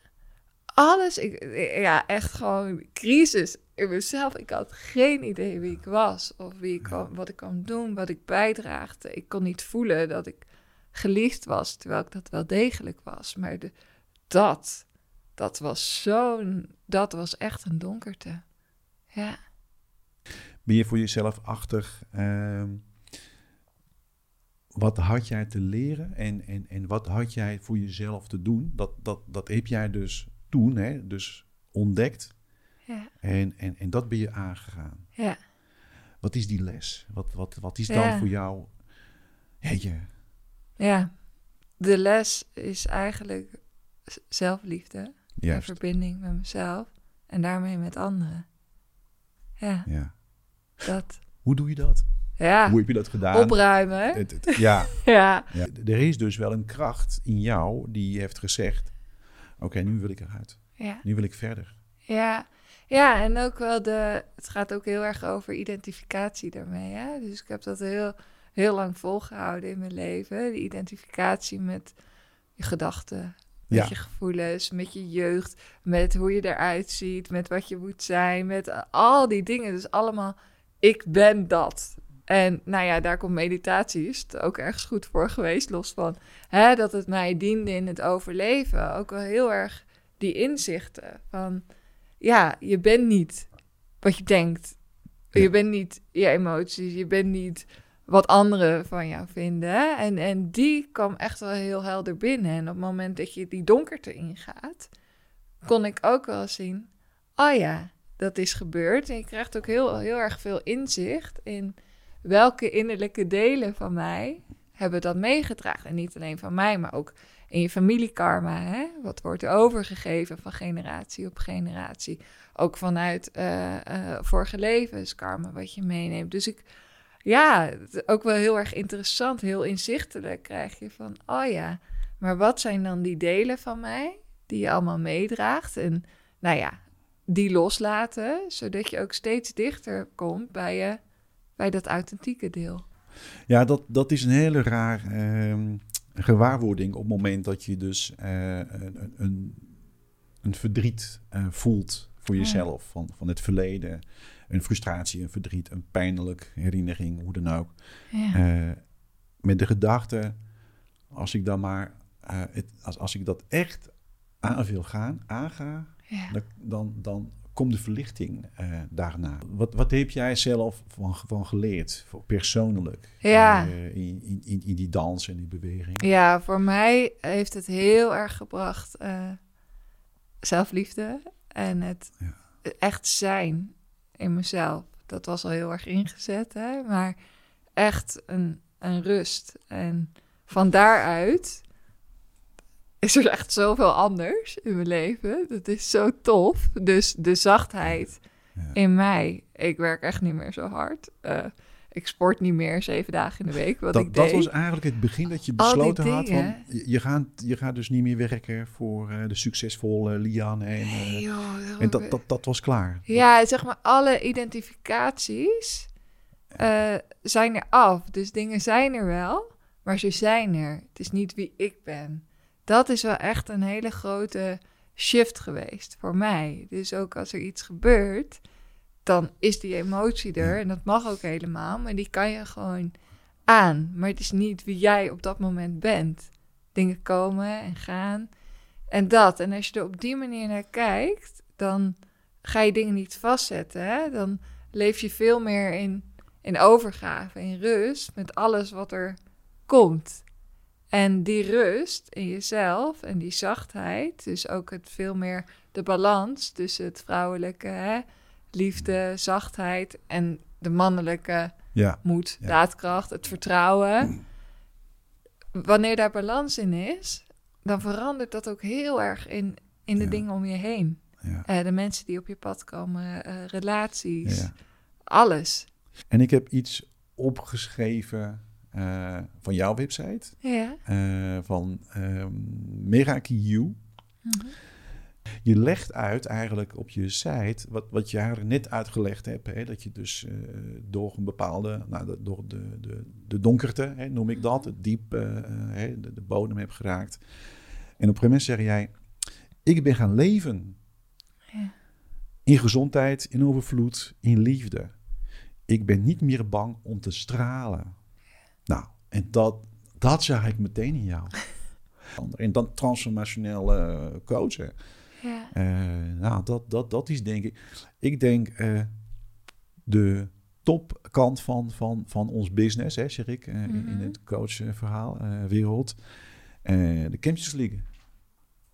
alles, ik, ja, echt gewoon crisis in mezelf. Ik had geen idee wie ik was of wie ik, wat ik kon doen, wat ik bijdraagde. Ik kon niet voelen dat ik geliefd was, terwijl ik dat wel degelijk was. Maar de, dat, dat was zo'n, dat was echt een donkerte. Ja. Ben je voor jezelf achter... ehm, wat had jij te leren en, en, en wat had jij voor jezelf te doen? Dat, dat, dat heb jij dus toen hè, dus ontdekt Ja, en, en, en dat ben je aangegaan. ja, Wat is die les? Wat, wat, wat is dan Ja. voor jou... Jeetje, ja. De les is eigenlijk zelfliefde. En juist. verbinding met mezelf en daarmee met anderen. Ja, Ja. dat. Hoe doe je dat? Ja, Hoe heb je dat gedaan? opruimen. Het- het- ja, Ja, ja, er is dus wel een kracht in jou die heeft gezegd... Oké, nu wil ik eruit. ja, Nu wil ik verder. ja. Ja, en ook wel de... Het gaat ook heel erg over identificatie daarmee, hè. Dus ik heb dat heel, heel lang volgehouden in mijn leven. De identificatie met je gedachten, met Ja. je gevoelens, met je jeugd, met hoe je eruit ziet, met wat je moet zijn, met al die dingen. Dus allemaal, ik ben dat. En nou ja, daar komt meditatie, is het ook ergens goed voor geweest, los van hè, dat het mij diende in het overleven. Ook wel heel erg die inzichten van, ja, je bent niet wat je denkt. Ja. Je bent niet je emoties, je bent niet wat anderen van jou vinden. En, en die kwam echt wel heel helder binnen. En op het moment dat je die donkerte ingaat, kon ik ook wel zien: oh ja, dat is gebeurd. En je krijgt ook heel, heel erg veel inzicht in welke innerlijke delen van mij hebben dat meegedragen. En niet alleen van mij, maar ook in je familiekarma. Hè? Wat wordt er overgegeven van generatie op generatie? Ook vanuit eh, eh, vorige levenskarma wat je meeneemt. Dus ik, ja, ook wel heel erg interessant, heel inzichtelijk krijg je van, oh ja, maar wat zijn dan die delen van mij die je allemaal meedraagt? En nou ja, die loslaten, zodat je ook steeds dichter komt bij, je, bij dat authentieke deel. Ja, dat, dat is een hele raar ehm, gewaarwording op het moment dat je dus eh, een, een, een verdriet eh, voelt voor Ja. jezelf. Van, van het verleden, een frustratie, een verdriet, een pijnlijk herinnering, hoe dan ook. Ja, Eh, met de gedachte, als ik dan maar, het, als, als ik dat echt aan wil gaan, aanga, ja. dan, dan komt de verlichting eh, daarna. Wat, wat heb jij zelf van, van geleerd, voor persoonlijk, Ja. eh, in, in, in, in die dans en die beweging? Ja, voor mij heeft het heel erg gebracht eh, zelfliefde en het Ja. echt zijn in mezelf. Dat was al heel erg ingezet, hè? maar echt een, een rust. En van daaruit is er echt zoveel anders in mijn leven. Dat is zo tof. Dus de zachtheid Ja. in mij. Ik werk echt niet meer zo hard. Eh, ik sport niet meer zeven dagen in de week, wat Dat, ik dat deed. was eigenlijk het begin dat je besloten had van, je, gaat, je gaat dus niet meer werken voor eh, de succesvolle Liane en, eh, Nee, joh, en dat, dat, dat was klaar. Ja, zeg maar, alle identificaties zijn er af. Dus dingen zijn er wel, maar ze zijn er. Het is niet wie ik ben. Dat is wel echt een hele grote shift geweest voor mij. Dus ook als er iets gebeurt, dan is die emotie er. En dat mag ook helemaal, maar die kan je gewoon aan. Maar het is niet wie jij op dat moment bent. dingen komen en gaan. En dat. En als je er op die manier naar kijkt, dan ga je dingen niet vastzetten. Hè? Dan leef je veel meer in, in overgave, in rust met alles wat er komt. En die rust in jezelf en die zachtheid, dus ook het veel meer de balans tussen het vrouwelijke, hè, liefde, zachtheid en de mannelijke ja. moed, daadkracht, het vertrouwen. Wanneer daar balans in is, dan verandert dat ook heel erg in, in de dingen om je heen. Uh, de mensen die op je pad komen, uh, relaties, alles. En ik heb iets opgeschreven uh, van jouw website. Ja. van um, Meraki U. Mhm. Je legt uit eigenlijk op je site wat, wat je eigenlijk net uitgelegd hebt. Hè, dat je dus uh, door een bepaalde, nou, de, door de, de, de donkerte, hè, noem ik dat, het diep, hè, de, de, bodem hebt geraakt. En op een gegeven moment zeg jij, ik ben gaan leven. Ja. In gezondheid, in overvloed, in liefde. Ik ben niet meer bang om te stralen. Nou, en dat, dat zag ik meteen in jou. En dan transformationeel uh, coachen. Ja. Uh, nou, dat, dat, dat is denk ik. Ik denk uh, de topkant van, van, van ons business, hè, zeg ik, uh, in, in, het coachverhaal, wereld. de Champions League.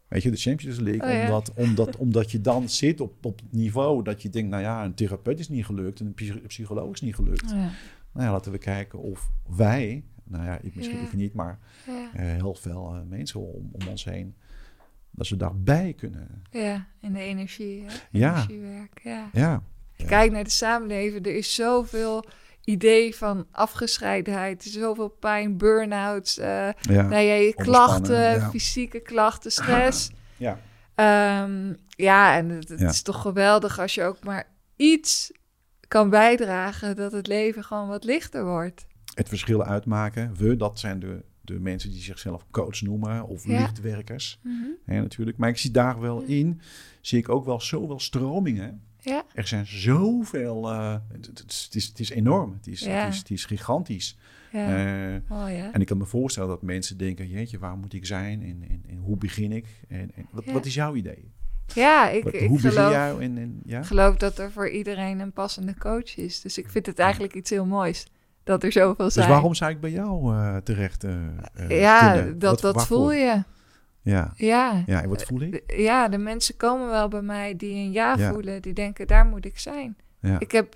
Weet je, de Champions League. Oh, ja. omdat, omdat, omdat je dan zit op, op het niveau dat je denkt, nou ja, een therapeut is niet gelukt en een psycholoog is niet gelukt. Oh, ja. Nou ja, laten we kijken of wij, nou ja, ik misschien ja. niet, maar heel veel mensen om, om ons heen dat ze daarbij kunnen. Ja, in de energie. Hè? Ja. Energiewerk. Ja. ja. Kijk naar de samenleving. Er is zoveel idee van afgescheidenheid. Zoveel pijn, burn-outs. Uh, ja. Nou ja, je klachten, fysieke klachten, stress. ja. Um, ja, en het, het is toch geweldig als je ook maar iets kan bijdragen dat het leven gewoon wat lichter wordt. Het verschil uitmaken. We, dat zijn de de mensen die zichzelf coach noemen of lichtwerkers. Mm natuurlijk. Maar ik zie daar wel in, zie ik ook wel zoveel stromingen. Ja. Er zijn zoveel, uh, het, is, het is enorm, het is, het is, het is gigantisch. Ja. Uh, oh, ja. En ik kan me voorstellen dat mensen denken, jeetje, waar moet ik zijn en, en, en hoe begin ik? En, en wat, wat, is jouw idee? Ja, ik, wat, ik hoe geloof, jou en, ja? geloof dat er voor iedereen een passende coach is. Dus ik vind het eigenlijk iets heel moois dat er zoveel dus zijn. Dus waarom zou ik bij jou uh, terecht uh, Ja, dat, dat voel je. Ja. Ja. ja, en wat voel ik? Ja, de mensen komen wel bij mij die een ja, voelen. Die denken, daar moet ik zijn. Ja. Ik heb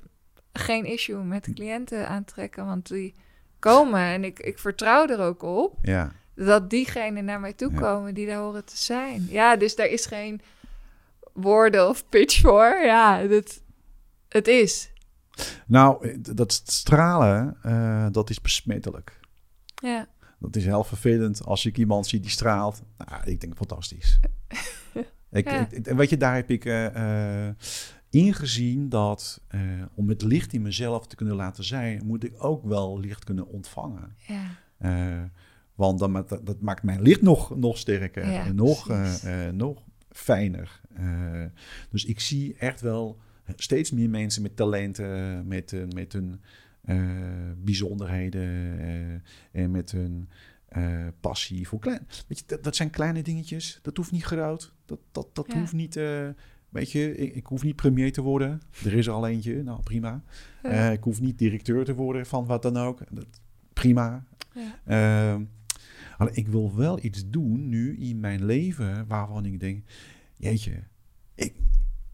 geen issue met cliënten aantrekken, want die komen en ik, ik vertrouw er ook op. Ja. Dat diegenen naar mij toe komen die daar horen te zijn. Ja, dus daar is geen woorden of pitch voor. Ja, dat, het is. Nou, eh, dat stralen, uh, dat is besmettelijk. Ja. Dat is heel vervelend als ik iemand zie die straalt. Nou, ik denk fantastisch. ik, ja. ik, weet je, daar heb ik uh, ingezien dat om het licht in mezelf te kunnen laten zijn, moet ik ook wel licht kunnen ontvangen. Ja. want dan, dat, dat, maakt mijn licht nog, nog sterker en nog, nog fijner. dus ik zie echt wel steeds meer mensen met talenten, met, uh, met hun uh, bijzonderheden uh, en met hun passie voor klein. Weet je, dat, dat, zijn kleine dingetjes. Dat hoeft niet groot. Dat, dat, dat hoeft niet. weet je, ik, ik, hoef niet premier te worden. Er is er al eentje. Nou, prima. Ja. ik hoef niet directeur te worden van wat dan ook. Dat, prima. Ja. Ik wil wel iets doen nu in mijn leven waarvan ik denk, jeetje, ik,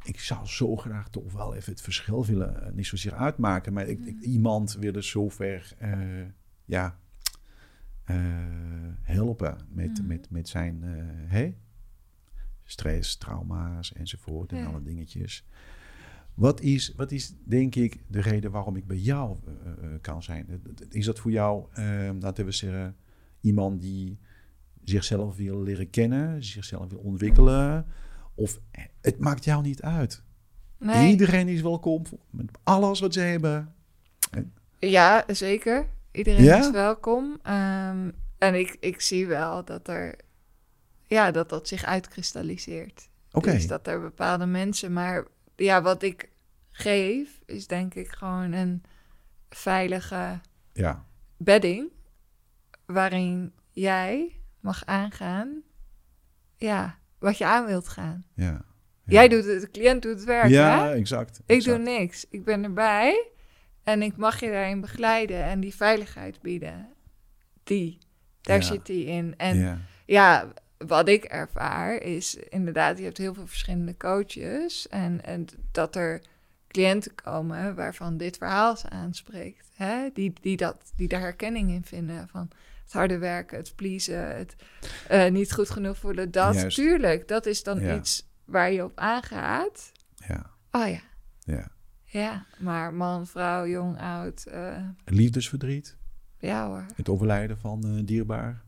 ik zou zo graag toch wel even het verschil willen, uh, niet zozeer uitmaken, maar ik, ik, mm. iemand willen zover, uh, ja, uh, helpen met, mm. met, met zijn hey, stress, trauma's enzovoort en alle dingetjes. Wat is, wat is, denk ik, de reden waarom ik bij jou kan zijn? Is dat voor jou, laten we zeggen, iemand die zichzelf wil leren kennen, zichzelf wil ontwikkelen? Of het maakt jou niet uit. Nee. Iedereen is welkom met alles wat ze hebben. Ja, zeker. Iedereen is welkom. Um, en ik, ik zie wel dat er ja, dat dat zich uitkristalliseert. Oké. Dus dat er bepaalde mensen, maar ja, wat ik geef is denk ik gewoon een veilige ja. bedding waarin jij mag aangaan. Ja, wat je aan wilt gaan. Ja. Jij doet het, de cliënt doet het werk, ja, hè? exact. Ik exact. doe niks. Ik ben erbij en ik mag je daarin begeleiden en die veiligheid bieden. Die, daar Ja. zit die in. En Ja. ja, wat ik ervaar is inderdaad, je hebt heel veel verschillende coaches. En, en dat er cliënten komen waarvan dit verhaal ze aanspreekt. Hè? Die, die, dat, die daar herkenning in vinden van het harde werken, het pleasen, het eh, niet goed genoeg voelen. Dat, Juist. tuurlijk, dat is dan Ja. iets waar je op aangaat. Ja. Oh ja, ja. ja. Maar man, vrouw, jong, oud, eh, Liefdesverdriet. ja hoor. Het overlijden van eh dierbaar.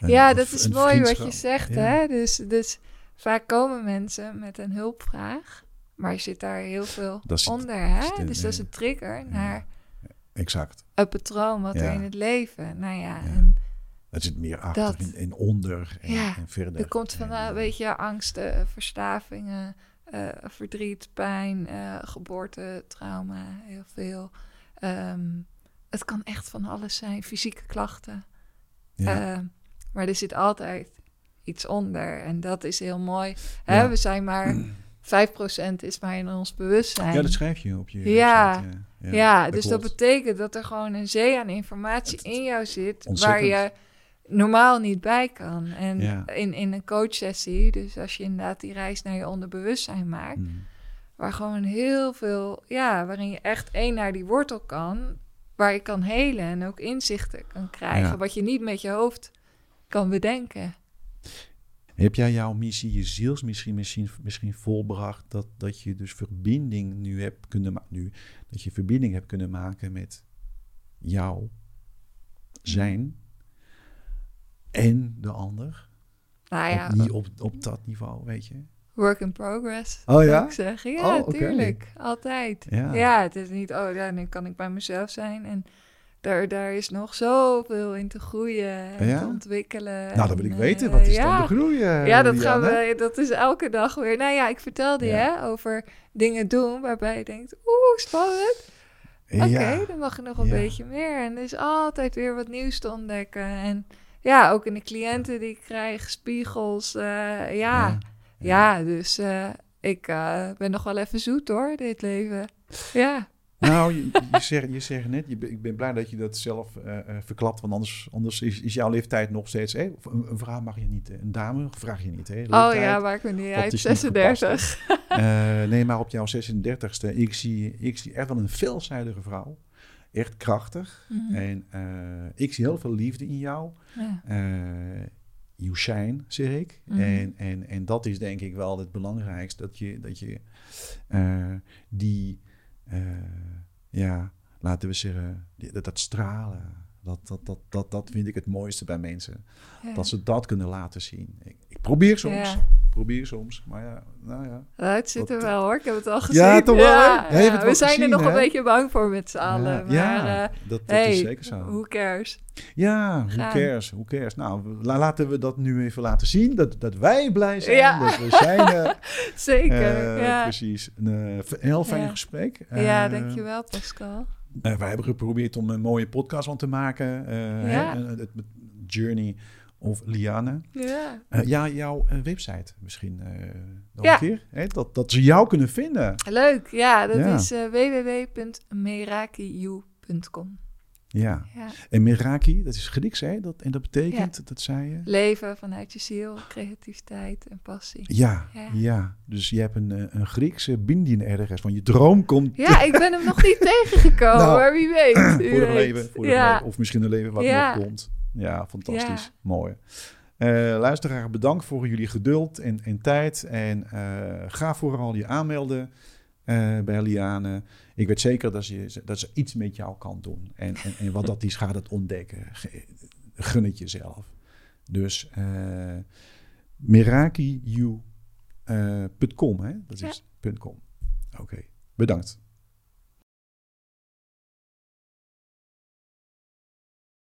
Ja, dat is mooi wat je zegt, Ja. hè? Dus, dus vaak komen mensen met een hulpvraag, maar er zit daar heel veel onder, hè? dus dat is een trigger naar Exact. een patroon wat er in het leven. Nou ja, Ja. en Dat zit meer achter Dat. en onder en, Ja, en verder. er komt van, En, eh, weet je, angsten, verstavingen, eh, verdriet, pijn, eh, geboorte, trauma, heel veel. Ehm, het kan echt van alles zijn, fysieke klachten. ja. Eh, maar er zit altijd iets onder. En dat is heel mooi. Hè? We zijn maar 5% is maar in ons bewustzijn. ja, dat schrijf je op je Ja. website, Ja, Ja, dus dat betekent dat er gewoon een zee aan informatie Het- in jou zit waar je normaal niet bij kan. En Ja. in, in een coachsessie, dus als je inderdaad die reis naar je onderbewustzijn maakt, Mm. waar gewoon heel veel, ja, waarin je echt één naar die wortel kan, waar je kan helen en ook inzichten kan krijgen, Ja. wat je niet met je hoofd kan bedenken. Heb jij jouw missie, je zielsmissie misschien, misschien volbracht, dat, dat je dus verbinding nu hebt kunnen maken, nu, dat je verbinding hebt kunnen maken met jouw zijn en de ander? Nou ja, op, niet op, op dat niveau, weet je? work in progress. Oh ja? Ik zeggen. Ja, Oh, oké. tuurlijk. Altijd. Ja. Ja. het is niet, oh ja, nu kan ik bij mezelf zijn. En daar, daar is nog zoveel in te groeien en Ja? te ontwikkelen. Nou, dat wil ik En, weten. eh, Wat is ja. dan de groei? Ja, dat gaan we, dat is elke dag weer. Nou ja, ik vertelde je Ja. hè, over dingen doen waarbij je denkt, oeh, spannend. Oké, dan mag er nog een beetje meer. En er is altijd weer wat nieuws te ontdekken. En ja, ook in de cliënten die ik krijg, spiegels. eh, ja. Ja. ja, dus eh, ik ben nog wel even zoet hoor, dit leven. Ja, Nou, je, je, zegt, je zegt net, je, ik ben blij dat je dat zelf eh, verklapt, want anders, anders is, is jouw leeftijd nog steeds... Een, een vrouw mag je niet, eh, een dame vraag je niet, hè? oh ja, maakt me niet uit. is niet 36. Eh, nee, maar op jouw 36e, ik zie, ik zie echt wel een veelzijdige vrouw. Echt krachtig. Mhm. En ik zie heel veel liefde in jou. Ja. You shine, zeg ik. Mhm. en, en, en dat is denk ik wel het belangrijkste. Dat je, dat je die, ja, laten we zeggen, dat, dat stralen. Dat, dat, dat, dat, dat vind ik het mooiste bij mensen. Ja. Dat ze dat kunnen laten zien. Ik, ik probeer soms, Ja. Probeer soms. Maar ja, nou ja. Nou, het zit er Dat- wel hoor, ik heb het al gezien. Ja, toch wel? Ja, Ja, ja, we wel zijn gezien, er nog hè? een beetje bang voor met z'n allen. ja, maar eh, dat, dat hey, is zeker zo. who cares? Ja, Gaan. cares, who cares. Nou, la- laten we dat nu even laten zien. Dat, dat wij blij zijn. Ja. Dat we zijn. eh, Zeker, eh, ja. Precies. Een eh, heel fijn Ja. gesprek. ja, Eh, dankjewel Pascal. eh, wij hebben geprobeerd om een mooie podcast van te maken. eh, Ja. hè, het Journey of Liane. Ja. Eh, ja, jouw eh, website misschien eh, nog Ja. een keer. Hè? Dat, dat ze jou kunnen vinden. Leuk, ja, dat Ja. is www.merakiu.com. Ja. Ja. En Meraki, dat is Grieks, hè? Dat, en dat betekent, dat zei je? Leven vanuit je ziel, creativiteit en passie. Ja, ja, Ja. Dus je hebt een, een Griekse binding ergens. Van je droom komt Ja, ik ben hem nog niet tegengekomen, Nou, maar wie weet. voor het leven. Voor het leven. Of misschien een leven wat Ja. nog komt. Ja, fantastisch. Ja. Mooi. Eh luisteraar, bedankt voor jullie geduld en, en tijd. En eh, ga vooral je aanmelden eh, bij Liane. Ik weet zeker dat ze, dat ze iets met jou kan doen. En, en, en wat dat is, ga dat ontdekken. Gun het jezelf. Dus uh, merakiu.com, hè? Dat is .com. Oké, bedankt.